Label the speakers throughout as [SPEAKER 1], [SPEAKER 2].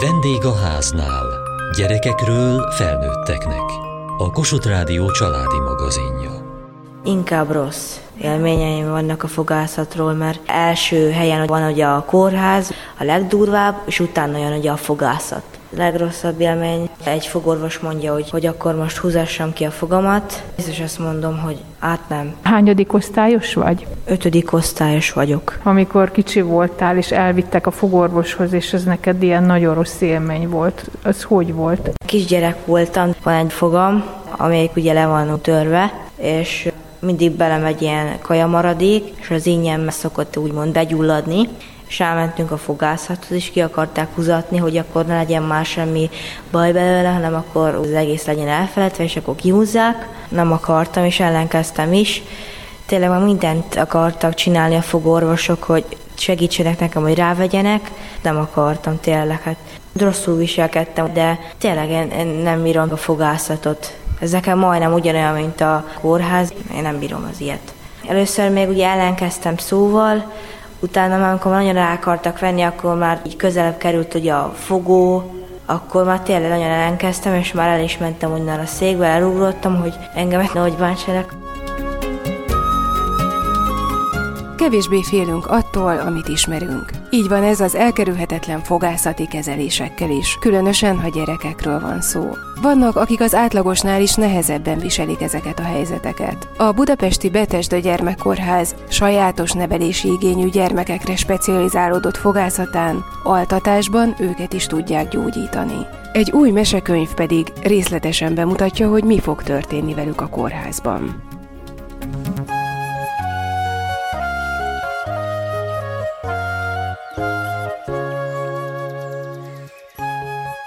[SPEAKER 1] Vendég a háznál. Gyerekekről felnőtteknek. A Kossuth Rádió családi magazinja.
[SPEAKER 2] Inkább rossz élményeim vannak a fogászatról, mert első helyen van ugye a kórház, a legdurvább, és utána jön ugye a fogászat. Legrosszabb élmény, egy fogorvos mondja, hogy, hogy akkor most húzassam ki a fogamat, és azt mondom, hogy át nem.
[SPEAKER 3] Hányadik osztályos vagy?
[SPEAKER 2] Ötödik osztályos vagyok.
[SPEAKER 3] Amikor kicsi voltál, és elvittek a fogorvoshoz, és ez neked ilyen nagyon rossz élmény volt, az hogy volt?
[SPEAKER 2] Kisgyerek voltam, van egy fogam, amelyik ugye le van törve, és mindig belemegy ilyen kajamaradék, és az ingyen szokott úgymond begyulladni, és elmentünk a fogászathoz, és ki akarták húzatni, hogy akkor ne legyen már semmi baj belőle, hanem akkor az egész legyen elfeledve, és akkor kihúzzák. Nem akartam, és ellenkeztem is. Tényleg már mindent akartak csinálni a fogorvosok, hogy segítsenek nekem, hogy rávegyenek. Nem akartam tényleg, hát rosszul viselkedtem, de tényleg én, én nem bírom a fogászatot. Ez nekem majdnem ugyanolyan, mint a kórház. Én nem bírom az ilyet. Először még ugye ellenkeztem szóval, utána már amikor nagyon rá akartak venni, akkor már így közelebb került ugye a fogó, akkor már tényleg nagyon ellenkeztem, és már el is mentem onnan a székbe, elugrottam, hogy engem nehogy bántsanak.
[SPEAKER 4] Kevésbé félünk attól, amit ismerünk. Így van ez az elkerülhetetlen fogászati kezelésekkel is, különösen, ha gyerekekről van szó. Vannak, akik az átlagosnál is nehezebben viselik ezeket a helyzeteket. A Budapesti Betesda Gyermekkórház sajátos nevelési igényű gyermekekre specializálódott fogászatán, altatásban őket is tudják gyógyítani. Egy új mesekönyv pedig részletesen bemutatja, hogy mi fog történni velük a kórházban.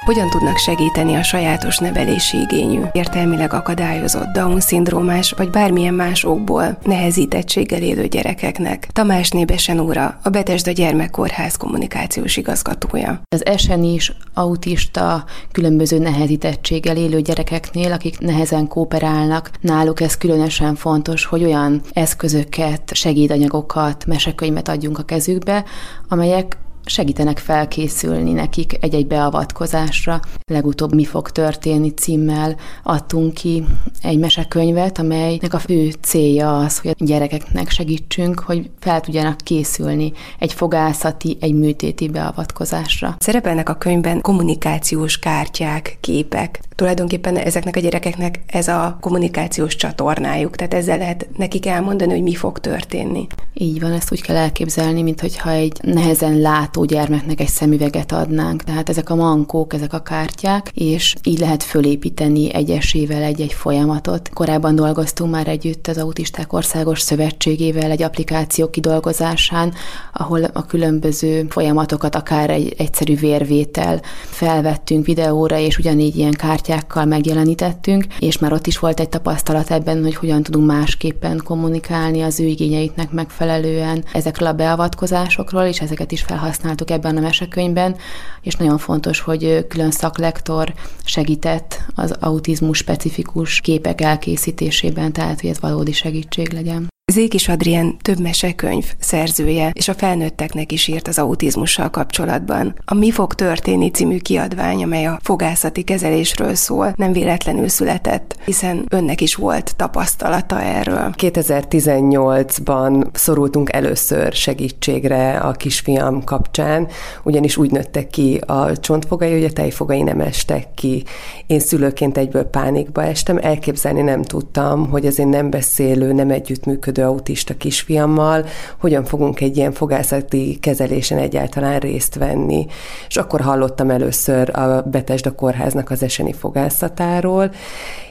[SPEAKER 4] Hogyan tudnak segíteni a sajátos nevelési igényű, értelmileg akadályozott, Down-szindrómás vagy bármilyen más okból nehezítettséggel élő gyerekeknek. Tamás Nébesen úra, a Betesda Gyermekkórház kommunikációs igazgatója.
[SPEAKER 5] Az esen is autista, különböző nehezítettséggel élő gyerekeknél, akik nehezen kooperálnak, náluk ez különösen fontos, hogy olyan eszközöket, segédanyagokat, mesekönyvet adjunk a kezükbe, amelyek segítenek felkészülni nekik egy-egy beavatkozásra. Legutóbb Mi fog történni címmel adtunk ki egy mesekönyvet, amelynek a fő célja az, hogy a gyerekeknek segítsünk, hogy fel tudjanak készülni egy fogászati, egy műtéti beavatkozásra.
[SPEAKER 4] Szerepelnek a könyvben kommunikációs kártyák, képek. Tulajdonképpen ezeknek a gyerekeknek ez a kommunikációs csatornájuk, tehát ezzel lehet nekik elmondani, hogy mi fog történni.
[SPEAKER 5] Így van, ezt úgy kell elképzelni, mintha egy nehezen lát látó gyermeknek egy szemüveget adnánk. Tehát ezek a mankók, ezek a kártyák, és így lehet fölépíteni egyesével egy-egy folyamatot. Korábban dolgoztunk már együtt az Autisták Országos Szövetségével egy applikáció kidolgozásán, ahol a különböző folyamatokat, akár egy egyszerű vérvétel felvettünk videóra, és ugyanígy ilyen kártyákkal megjelenítettünk, és már ott is volt egy tapasztalat ebben, hogy hogyan tudunk másképpen kommunikálni az ő igényeiknek megfelelően ezekről a beavatkozásokról, és ezeket is felhasználni használtuk ebben a mesekönyvben, és nagyon fontos, hogy külön szaklektor segített az autizmus specifikus képek elkészítésében, tehát hogy ez valódi segítség legyen.
[SPEAKER 4] Zékis Adrien több mesekönyv szerzője, és a felnőtteknek is írt az autizmussal kapcsolatban. A Mi fog történni című kiadvány, amely a fogászati kezelésről szól, nem véletlenül született, hiszen önnek is volt tapasztalata erről.
[SPEAKER 6] 2018-ban szorultunk először segítségre a kisfiam kapcsán, ugyanis úgy nőttek ki a csontfogai, hogy a tejfogai nem estek ki. Én szülőként egyből pánikba estem, elképzelni nem tudtam, hogy az én nem beszélő, nem együttműködő működő autista kisfiammal, hogyan fogunk egy ilyen fogászati kezelésen egyáltalán részt venni. És akkor hallottam először a Betesda kórháznak az eseni fogászatáról,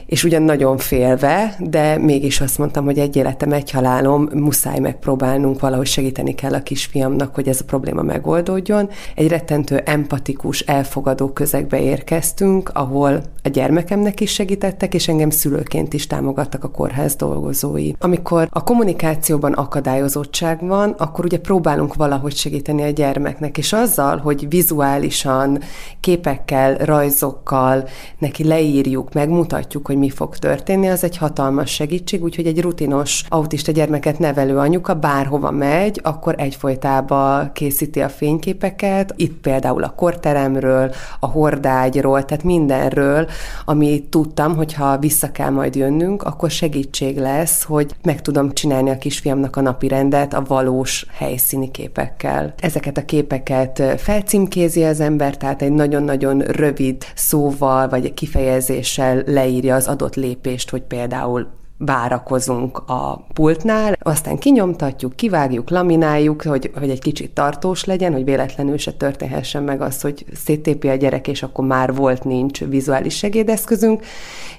[SPEAKER 6] és ugyan nagyon félve, de mégis azt mondtam, hogy egy életem, egy halálom, muszáj megpróbálnunk, valahogy segíteni kell a kisfiamnak, hogy ez a probléma megoldódjon. Egy rettentő empatikus, elfogadó közegbe érkeztünk, ahol a gyermekemnek is segítettek, és engem szülőként is támogattak a kórház dolgozói. Amikor a kommunikációban akadályozottság van, akkor ugye próbálunk valahogy segíteni a gyermeknek, és azzal, hogy vizuálisan, képekkel, rajzokkal neki leírjuk, megmutatjuk, hogy hogy mi fog történni, az egy hatalmas segítség, úgyhogy egy rutinos autista gyermeket nevelő anyuka bárhova megy, akkor egyfolytában készíti a fényképeket, itt például a korteremről, a hordágyról, tehát mindenről, ami tudtam, hogy ha vissza kell majd jönnünk, akkor segítség lesz, hogy meg tudom csinálni a kisfiamnak a napi rendet a valós helyszíni képekkel. Ezeket a képeket felcímkézi az ember, tehát egy nagyon-nagyon rövid szóval vagy kifejezéssel leírja az adott lépést, hogy például várakozunk a pultnál, aztán kinyomtatjuk, kivágjuk, lamináljuk, hogy, hogy egy kicsit tartós legyen, hogy véletlenül se történhessen meg az, hogy széttépi a gyerek, és akkor már volt, nincs vizuális segédeszközünk,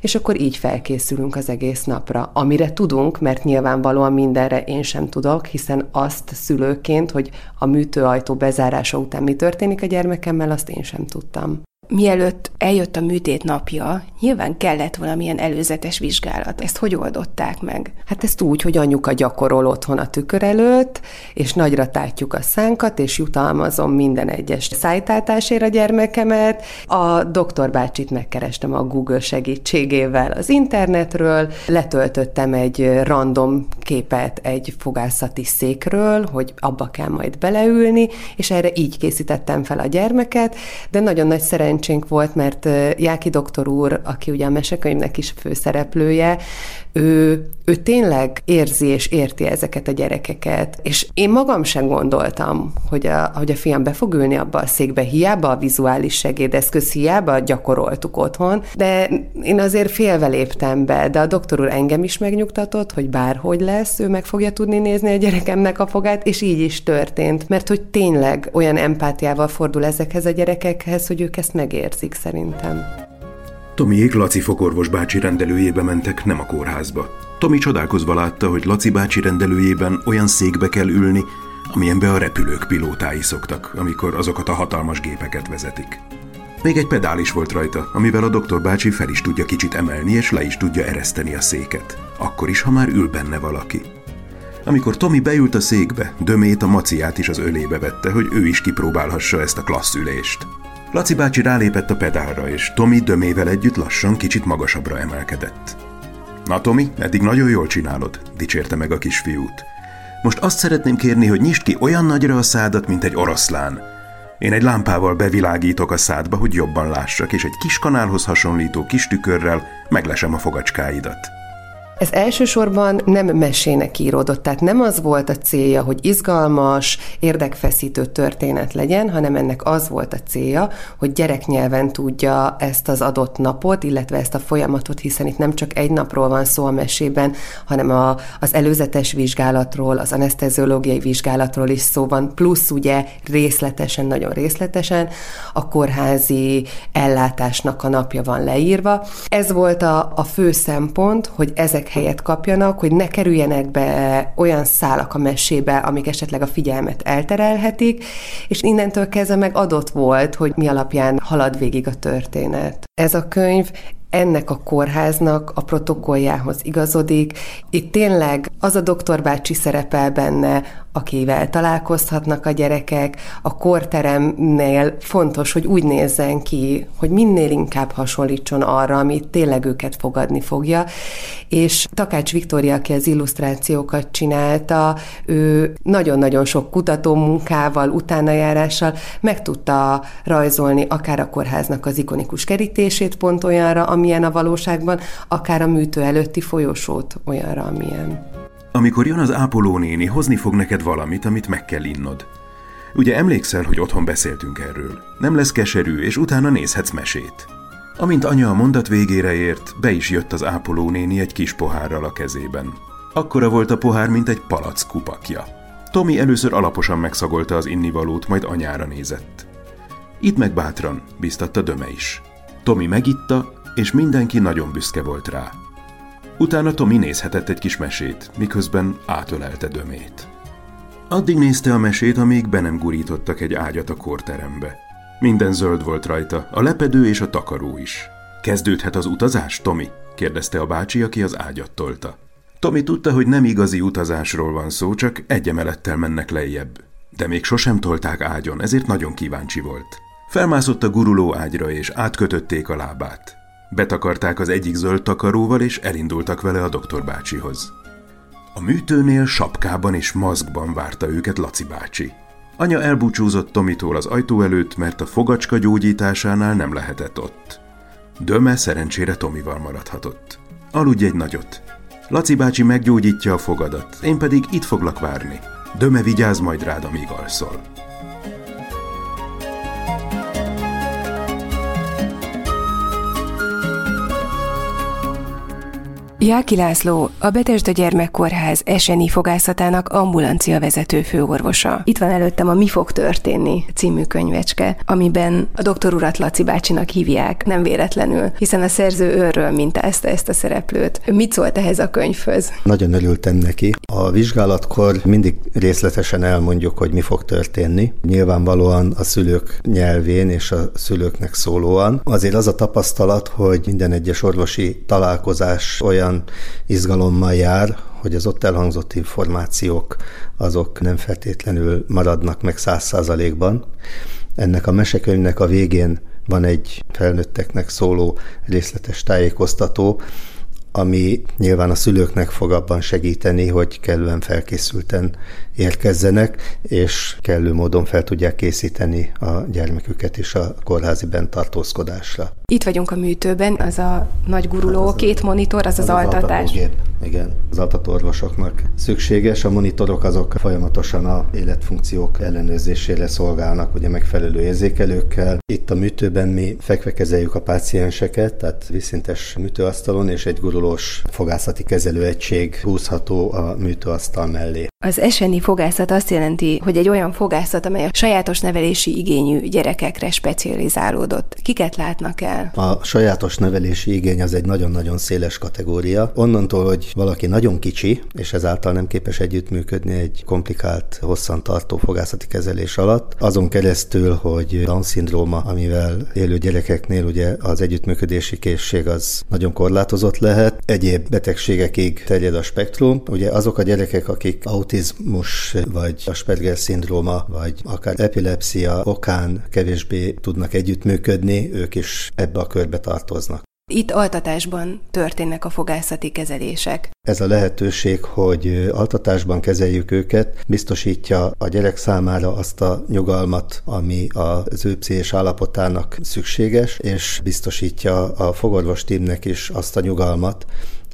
[SPEAKER 6] és akkor így felkészülünk az egész napra, amire tudunk, mert nyilvánvalóan mindenre én sem tudok, hiszen azt szülőként, hogy a műtőajtó bezárása után mi történik a gyermekemmel, azt én sem tudtam
[SPEAKER 4] mielőtt eljött a műtét napja, nyilván kellett valamilyen előzetes vizsgálat. Ezt hogy oldották meg?
[SPEAKER 6] Hát ezt úgy, hogy anyuka gyakorol otthon a tükör előtt, és nagyra tátjuk a szánkat, és jutalmazom minden egyes szájtátásért a gyermekemet. A doktor bácsit megkerestem a Google segítségével az internetről, letöltöttem egy random képet egy fogászati székről, hogy abba kell majd beleülni, és erre így készítettem fel a gyermeket, de nagyon nagy szerencsé szerencsénk volt, mert Jáki doktor úr, aki ugye a mesekönyvnek is főszereplője, ő, ő tényleg érzi és érti ezeket a gyerekeket. És én magam sem gondoltam, hogy a, hogy a fiam be fog ülni abba a székbe, hiába a vizuális segédeszköz, hiába gyakoroltuk otthon, de én azért félve léptem be, de a doktor úr engem is megnyugtatott, hogy bárhogy lesz, ő meg fogja tudni nézni a gyerekemnek a fogát, és így is történt, mert hogy tényleg olyan empátiával fordul ezekhez a gyerekekhez, hogy ők ezt megérzik szerintem.
[SPEAKER 7] Tomiék Laci fogorvos bácsi rendelőjébe mentek, nem a kórházba. Tomi csodálkozva látta, hogy Laci bácsi rendelőjében olyan székbe kell ülni, amilyenbe a repülők pilótái szoktak, amikor azokat a hatalmas gépeket vezetik. Még egy pedál is volt rajta, amivel a doktor bácsi fel is tudja kicsit emelni, és le is tudja ereszteni a széket. Akkor is, ha már ül benne valaki. Amikor Tomi beült a székbe, Dömét a maciát is az ölébe vette, hogy ő is kipróbálhassa ezt a klasszülést. Laci bácsi rálépett a pedálra, és Tomi dömével együtt lassan kicsit magasabbra emelkedett. Na Tomi, eddig nagyon jól csinálod, dicsérte meg a kisfiút. Most azt szeretném kérni, hogy nyisd ki olyan nagyra a szádat, mint egy oroszlán. Én egy lámpával bevilágítok a szádba, hogy jobban lássak, és egy kis kanálhoz hasonlító kis tükörrel meglesem a fogacskáidat.
[SPEAKER 6] Ez elsősorban nem mesének íródott, tehát nem az volt a célja, hogy izgalmas, érdekfeszítő történet legyen, hanem ennek az volt a célja, hogy gyereknyelven tudja ezt az adott napot, illetve ezt a folyamatot, hiszen itt nem csak egy napról van szó a mesében, hanem a, az előzetes vizsgálatról, az anesteziológiai vizsgálatról is szó van, plusz ugye részletesen, nagyon részletesen a kórházi ellátásnak a napja van leírva. Ez volt a, a fő szempont, hogy ezek helyet kapjanak, hogy ne kerüljenek be olyan szálak a mesébe, amik esetleg a figyelmet elterelhetik, és innentől kezdve meg adott volt, hogy mi alapján halad végig a történet. Ez a könyv ennek a kórháznak a protokolljához igazodik. Itt tényleg az a doktor bácsi szerepel benne, akivel találkozhatnak a gyerekek. A korteremnél fontos, hogy úgy nézzen ki, hogy minél inkább hasonlítson arra, amit tényleg őket fogadni fogja. És Takács Viktória, aki az illusztrációkat csinálta, ő nagyon-nagyon sok kutató munkával, utánajárással meg tudta rajzolni akár a kórháznak az ikonikus kerítését pont olyanra, amilyen a valóságban, akár a műtő előtti folyosót olyanra, amilyen.
[SPEAKER 7] Amikor jön az ápoló néni, hozni fog neked valamit, amit meg kell innod. Ugye emlékszel, hogy otthon beszéltünk erről? Nem lesz keserű, és utána nézhetsz mesét. Amint anya a mondat végére ért, be is jött az ápoló néni egy kis pohárral a kezében. Akkora volt a pohár, mint egy palac kupakja. Tomi először alaposan megszagolta az innivalót, majd anyára nézett. Itt meg bátran, biztatta Döme is. Tomi megitta, és mindenki nagyon büszke volt rá. Utána Tomi nézhetett egy kis mesét, miközben átölelte dömét. Addig nézte a mesét, amíg be nem gurítottak egy ágyat a korterembe. Minden zöld volt rajta, a lepedő és a takaró is. Kezdődhet az utazás, Tomi? kérdezte a bácsi, aki az ágyat tolta. Tomi tudta, hogy nem igazi utazásról van szó, csak egy emelettel mennek lejjebb. De még sosem tolták ágyon, ezért nagyon kíváncsi volt. Felmászott a guruló ágyra, és átkötötték a lábát. Betakarták az egyik zöld takaróval, és elindultak vele a doktor bácsihoz. A műtőnél sapkában és maszkban várta őket Laci bácsi. Anya elbúcsúzott Tomitól az ajtó előtt, mert a fogacska gyógyításánál nem lehetett ott. Döme szerencsére Tomival maradhatott. Aludj egy nagyot. Laci bácsi meggyógyítja a fogadat, én pedig itt foglak várni. Döme vigyáz majd rád, amíg alszol.
[SPEAKER 4] Jáki László, a Betesda Gyermekkórház eseni fogászatának ambulancia vezető főorvosa. Itt van előttem a Mi fog történni című könyvecske, amiben a doktor urat Laci bácsinak hívják, nem véletlenül, hiszen a szerző őrről mintázta ezt a szereplőt. Mit szólt ehhez a könyvhöz?
[SPEAKER 8] Nagyon örültem neki. A vizsgálatkor mindig részletesen elmondjuk, hogy mi fog történni. Nyilvánvalóan a szülők nyelvén és a szülőknek szólóan. Azért az a tapasztalat, hogy minden egyes orvosi találkozás olyan olyan izgalommal jár, hogy az ott elhangzott információk azok nem feltétlenül maradnak meg száz százalékban. Ennek a mesekönyvnek a végén van egy felnőtteknek szóló részletes tájékoztató, ami nyilván a szülőknek fog abban segíteni, hogy kellően felkészülten érkezzenek, és kellő módon fel tudják készíteni a gyermeküket is a kórházi bentartózkodásra.
[SPEAKER 4] Itt vagyunk a műtőben, az a nagy guruló, hát az két monitor, az az, az altatás.
[SPEAKER 8] Altatógép. Igen, az altatóorvosoknak szükséges. A monitorok azok folyamatosan a életfunkciók ellenőrzésére szolgálnak, ugye megfelelő érzékelőkkel. Itt a műtőben mi fekve kezeljük a pácienseket, tehát vízszintes műtőasztalon, és egy gurulós fogászati kezelőegység húzható a műtőasztal mellé.
[SPEAKER 4] Az eseni fogászat azt jelenti, hogy egy olyan fogászat, amely a sajátos nevelési igényű gyerekekre specializálódott. Kiket látnak el?
[SPEAKER 8] A sajátos nevelési igény az egy nagyon-nagyon széles kategória. Onnantól, hogy valaki nagyon kicsi, és ezáltal nem képes együttműködni egy komplikált, hosszan tartó fogászati kezelés alatt, azon keresztül, hogy Down-szindróma, amivel élő gyerekeknél ugye az együttműködési készség az nagyon korlátozott lehet, egyéb betegségekig terjed a spektrum. Ugye azok a gyerekek, akik autizmus, vagy Asperger szindróma, vagy akár epilepsia okán kevésbé tudnak együttműködni, ők is ebbe a körbe tartoznak.
[SPEAKER 4] Itt altatásban történnek a fogászati kezelések.
[SPEAKER 8] Ez a lehetőség, hogy altatásban kezeljük őket, biztosítja a gyerek számára azt a nyugalmat, ami az ő pszichés állapotának szükséges, és biztosítja a fogorvos tímnek is azt a nyugalmat,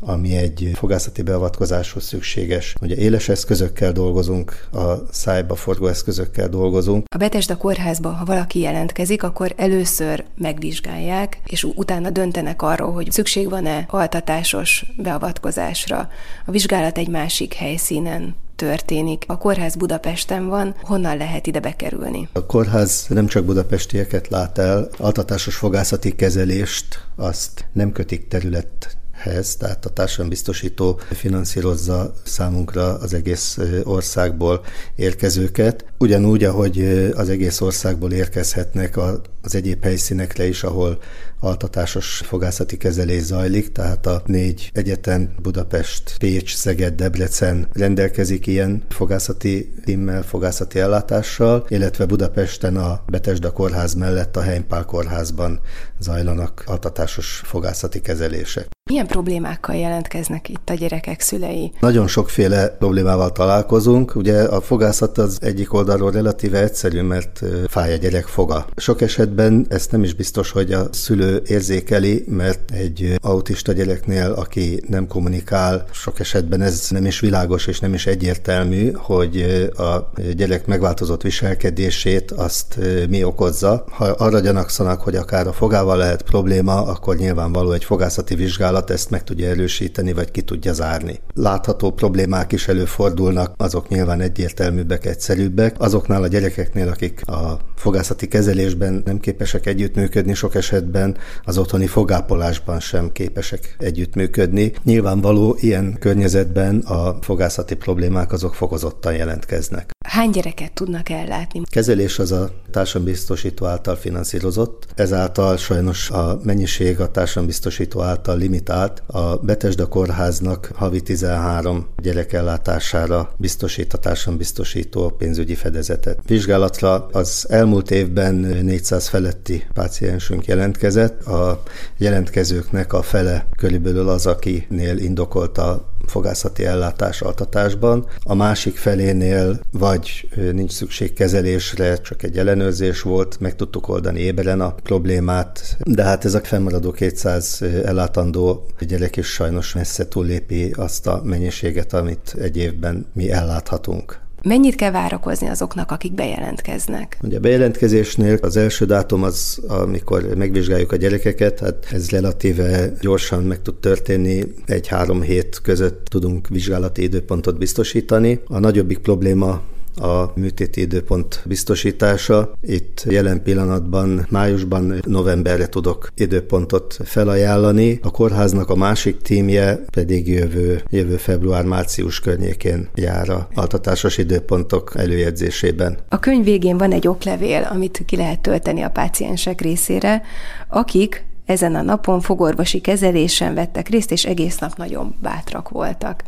[SPEAKER 8] ami egy fogászati beavatkozáshoz szükséges. Ugye éles eszközökkel dolgozunk, a szájba forgó eszközökkel dolgozunk.
[SPEAKER 4] A Betesda kórházba, ha valaki jelentkezik, akkor először megvizsgálják, és utána döntenek arról, hogy szükség van-e altatásos beavatkozásra. A vizsgálat egy másik helyszínen történik. A kórház Budapesten van, honnan lehet ide bekerülni?
[SPEAKER 8] A kórház nem csak budapestieket lát el, altatásos fogászati kezelést azt nem kötik terület hez, tehát a társadalombiztosító finanszírozza számunkra az egész országból érkezőket, ugyanúgy, ahogy az egész országból érkezhetnek az egyéb helyszínekre is, ahol altatásos fogászati kezelés zajlik, tehát a négy egyetem, Budapest, Pécs, Szeged, Debrecen rendelkezik ilyen fogászati timmel, fogászati ellátással, illetve Budapesten a Betesda kórház mellett a Heimpál kórházban zajlanak altatásos fogászati kezelések.
[SPEAKER 4] Milyen problémákkal jelentkeznek itt a gyerekek szülei?
[SPEAKER 8] Nagyon sokféle problémával találkozunk. Ugye a fogászat az egyik oldalról relatíve egyszerű, mert fáj a gyerek foga. Sok esetben ezt nem is biztos, hogy a szülő érzékeli, mert egy autista gyereknél, aki nem kommunikál, sok esetben ez nem is világos és nem is egyértelmű, hogy a gyerek megváltozott viselkedését azt mi okozza. Ha arra gyanakszanak, hogy akár a fogával lehet probléma, akkor nyilvánvaló egy fogászati vizsgálat ezt meg tudja erősíteni, vagy ki tudja zárni. Látható problémák is előfordulnak, azok nyilván egyértelműbbek, egyszerűbbek. Azoknál a gyerekeknél, akik a fogászati kezelésben nem képesek együttműködni, sok esetben az otthoni fogápolásban sem képesek együttműködni. Nyilvánvaló ilyen környezetben a fogászati problémák azok fokozottan jelentkeznek.
[SPEAKER 4] Hány gyereket tudnak ellátni?
[SPEAKER 8] Kezelés az a társadalombiztosító által finanszírozott, ezáltal sajnos a mennyiség a társadalombiztosító által limitált. A Betesda kórháznak havi 13 gyerek ellátására biztosít a társadalombiztosító pénzügyi fedezetet. Vizsgálatra az elmúlt évben 400 feletti páciensünk jelentkezett. A jelentkezőknek a fele körülbelül az, akinél indokolt a fogászati ellátás altatásban. A másik felénél vagy nincs szükség kezelésre, csak egy ellenőrzés volt, meg tudtuk oldani éberen a problémát, de hát ez a fennmaradó 200 ellátandó gyerek is sajnos messze túllépi azt a mennyiséget, amit egy évben mi elláthatunk.
[SPEAKER 4] Mennyit kell várakozni azoknak, akik bejelentkeznek?
[SPEAKER 8] Ugye a bejelentkezésnél az első dátum az, amikor megvizsgáljuk a gyerekeket, hát ez relatíve gyorsan meg tud történni, egy-három hét között tudunk vizsgálati időpontot biztosítani. A nagyobbik probléma a műtéti időpont biztosítása. Itt jelen pillanatban májusban, novemberre tudok időpontot felajánlani. A kórháznak a másik tímje pedig jövő, jövő február-március környékén jár a altatásos időpontok előjegyzésében.
[SPEAKER 4] A könyv végén van egy oklevél, amit ki lehet tölteni a páciensek részére, akik ezen a napon fogorvosi kezelésen vettek részt, és egész nap nagyon bátrak voltak.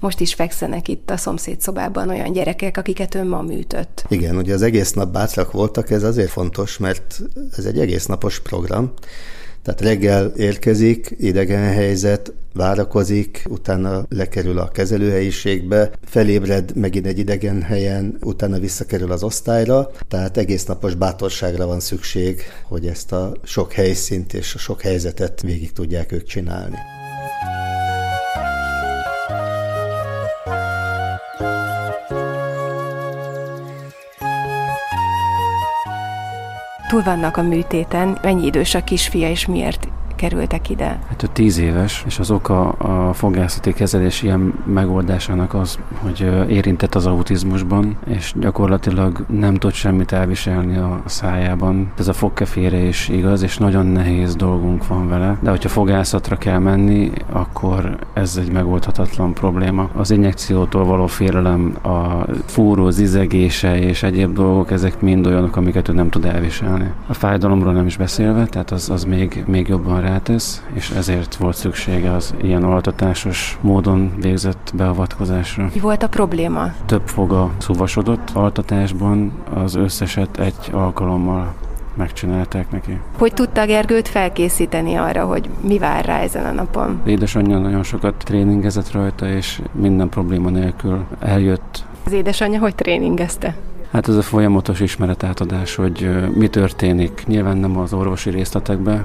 [SPEAKER 4] Most is fekszenek itt a szomszédszobában olyan gyerekek, akiket ön ma műtött.
[SPEAKER 8] Igen, ugye az egész nap bátrak voltak, ez azért fontos, mert ez egy egész napos program. Tehát reggel érkezik, idegen helyzet, várakozik, utána lekerül a kezelőhelyiségbe, felébred megint egy idegen helyen, utána visszakerül az osztályra, tehát egész napos bátorságra van szükség, hogy ezt a sok helyszínt és a sok helyzetet végig tudják ők csinálni.
[SPEAKER 4] Túl vannak a műtéten, mennyi idős a kisfia és miért kerültek ide?
[SPEAKER 9] Hát ő tíz éves, és az oka a fogászati kezelés ilyen megoldásának az, hogy érintett az autizmusban, és gyakorlatilag nem tud semmit elviselni a szájában. Ez a fogkefére is igaz, és nagyon nehéz dolgunk van vele, de hogyha fogászatra kell menni, akkor ez egy megoldhatatlan probléma. Az injekciótól való félelem, a fúró zizegése és egyéb dolgok, ezek mind olyanok, amiket ő nem tud elviselni. A fájdalomról nem is beszélve, tehát az, az még, még jobban rátesz, és ezért volt szüksége az ilyen altatásos módon végzett beavatkozásra.
[SPEAKER 4] Mi volt a probléma?
[SPEAKER 9] Több foga szuvasodott altatásban, az összeset egy alkalommal megcsinálták neki.
[SPEAKER 4] Hogy tudta Gergőt felkészíteni arra, hogy mi vár rá ezen a napon?
[SPEAKER 9] Édesanyja nagyon sokat tréningezett rajta, és minden probléma nélkül eljött.
[SPEAKER 4] Az édesanyja hogy tréningezte?
[SPEAKER 9] Hát ez a folyamatos ismeretátadás, hogy mi történik. Nyilván nem az orvosi részletekbe,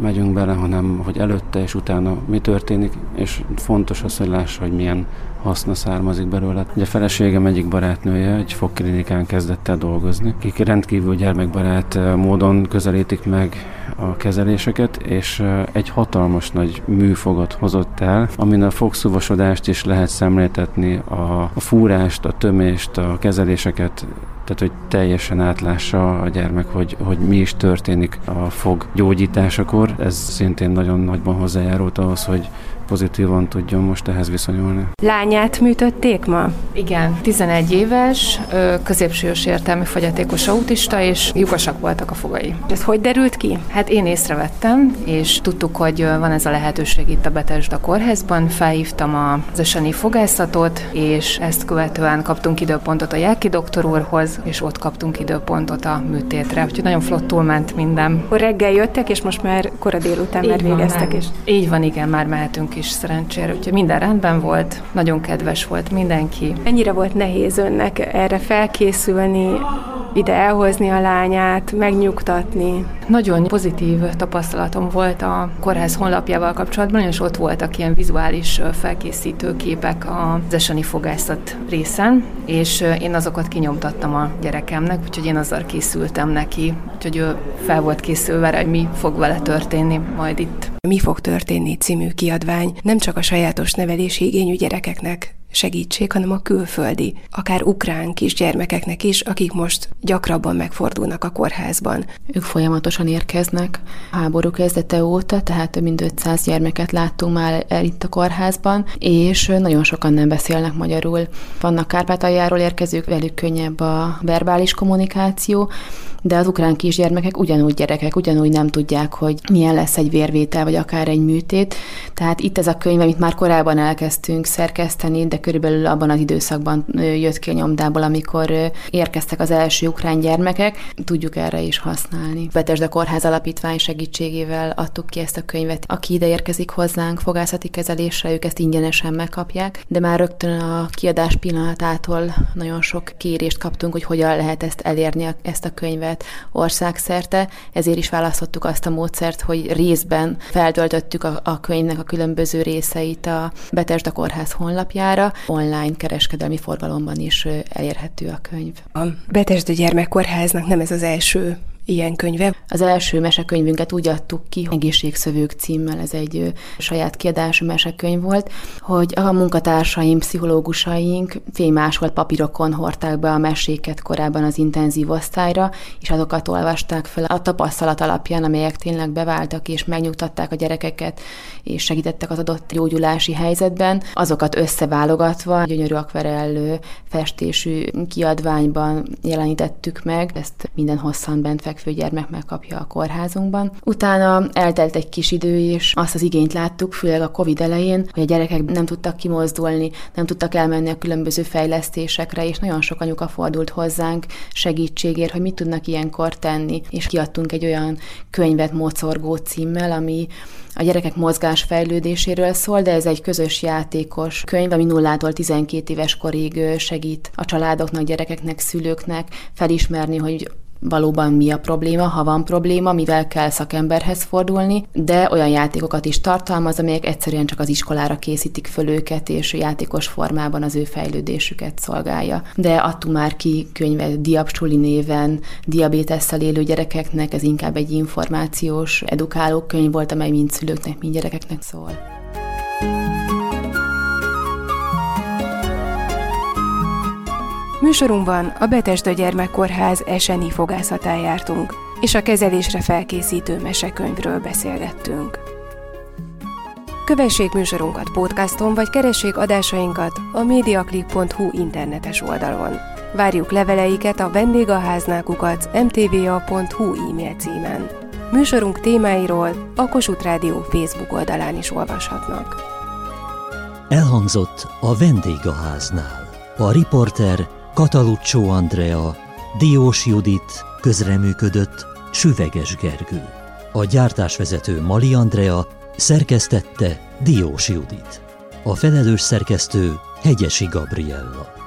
[SPEAKER 9] megyünk bele, hanem hogy előtte és utána mi történik, és fontos az, hogy lássa, hogy milyen haszna származik belőle. Ugye a feleségem egyik barátnője egy fogklinikán kezdett el dolgozni, akik rendkívül gyermekbarát eh, módon közelítik meg a kezeléseket, és eh, egy hatalmas nagy műfogot hozott el, amin a fogszúvasodást is lehet szemléltetni, a fúrást, a tömést, a kezeléseket tehát hogy teljesen átlássa a gyermek, hogy, hogy mi is történik a fog gyógyításakor. Ez szintén nagyon nagyban hozzájárult ahhoz, hogy pozitívan tudjon most ehhez viszonyulni.
[SPEAKER 4] Lányát műtötték ma?
[SPEAKER 3] Igen, 11 éves, középsős értelmi fogyatékos autista, és lyukasak voltak a fogai.
[SPEAKER 4] Ez hogy derült ki?
[SPEAKER 3] Hát én észrevettem, és tudtuk, hogy van ez a lehetőség itt a Betesda kórházban. Felhívtam az öseni fogászatot, és ezt követően kaptunk időpontot a Jelki doktor úrhoz, és ott kaptunk időpontot a műtétre. Úgyhogy nagyon flottul ment minden.
[SPEAKER 4] Reggel jöttek, és most már kora délután már végeztek is.
[SPEAKER 3] Így van, igen, már mehetünk is szerencsére, úgyhogy minden rendben volt, nagyon kedves volt mindenki.
[SPEAKER 4] Mennyire volt nehéz önnek erre felkészülni, ide elhozni a lányát, megnyugtatni.
[SPEAKER 3] Nagyon pozitív tapasztalatom volt a kórház honlapjával kapcsolatban, és ott voltak ilyen vizuális felkészítő képek az eseni fogászat részen, és én azokat kinyomtattam a gyerekemnek, úgyhogy én azzal készültem neki, úgyhogy ő fel volt készülve hogy mi fog vele történni majd itt.
[SPEAKER 4] Mi fog történni című kiadvány nem csak a sajátos nevelési igényű gyerekeknek segítség, hanem a külföldi, akár ukrán kisgyermekeknek is, akik most gyakrabban megfordulnak a kórházban.
[SPEAKER 5] Ők folyamatosan érkeznek háború kezdete óta, tehát több mint 500 gyermeket láttunk már el itt a kórházban, és nagyon sokan nem beszélnek magyarul. Vannak Kárpátaljáról érkezők, velük könnyebb a verbális kommunikáció, de az ukrán kisgyermekek ugyanúgy gyerekek, ugyanúgy nem tudják, hogy milyen lesz egy vérvétel, vagy akár egy műtét. Tehát itt ez a könyv, amit már korábban elkezdtünk szerkeszteni, de körülbelül abban az időszakban jött ki a nyomdából, amikor érkeztek az első ukrán gyermekek. Tudjuk erre is használni. Betesda Kórház Alapítvány segítségével adtuk ki ezt a könyvet. Aki ide érkezik hozzánk fogászati kezelésre, ők ezt ingyenesen megkapják, de már rögtön a kiadás pillanatától nagyon sok kérést kaptunk, hogy hogyan lehet ezt elérni, ezt a könyvet országszerte. Ezért is választottuk azt a módszert, hogy részben feltöltöttük a, a könyvnek a különböző részeit a Betesda Kórház honlapjára. Online kereskedelmi forgalomban is elérhető a könyv.
[SPEAKER 4] A Betesda Gyermekkórháznak nem ez az első ilyen könyve.
[SPEAKER 5] Az első mesekönyvünket úgy adtuk ki, Egészségszövők címmel, ez egy saját kiadású mesekönyv volt, hogy a munkatársaim, pszichológusaink fénymásolt papírokon hordták be a meséket korábban az intenzív osztályra, és azokat olvasták fel a tapasztalat alapján, amelyek tényleg beváltak és megnyugtatták a gyerekeket, és segítettek az adott gyógyulási helyzetben. Azokat összeválogatva gyönyörű akvarellő festésű kiadványban jelenítettük meg, ezt minden hosszan bent fekvő gyermek megkapja a kórházunkban. Utána eltelt egy kis idő, és azt az igényt láttuk, főleg a COVID elején, hogy a gyerekek nem tudtak kimozdulni, nem tudtak elmenni a különböző fejlesztésekre, és nagyon sok anyuka fordult hozzánk segítségért, hogy mit tudnak ilyenkor tenni. És kiadtunk egy olyan könyvet Mocorgó címmel, ami a gyerekek mozgás fejlődéséről szól, de ez egy közös játékos könyv, ami nullától 12 éves korig segít a családoknak, gyerekeknek, szülőknek felismerni, hogy valóban mi a probléma, ha van probléma, mivel kell szakemberhez fordulni, de olyan játékokat is tartalmaz, amelyek egyszerűen csak az iskolára készítik föl őket, és játékos formában az ő fejlődésüket szolgálja. De adtunk már ki könyvet Diabsuli néven, diabétesszel élő gyerekeknek, ez inkább egy információs, edukáló könyv volt, amely mind szülőknek, mind gyerekeknek szól.
[SPEAKER 4] Műsorunkban a Betesda Gyermekkórház eseni fogászatán jártunk, és a kezelésre felkészítő mesekönyvről beszélgettünk. Kövessék műsorunkat podcaston, vagy keressék adásainkat a mediaclick.hu internetes oldalon. Várjuk leveleiket a vendégaháznákukat mtva.hu e-mail címen. Műsorunk témáiról a Kossuth Rádió Facebook oldalán is olvashatnak.
[SPEAKER 1] Elhangzott a vendégháznál. A riporter Kataluccio Andrea, Diós Judit, közreműködött Süveges Gergő. A gyártásvezető Mali Andrea szerkesztette Diós Judit. A felelős szerkesztő Hegyesi Gabriella.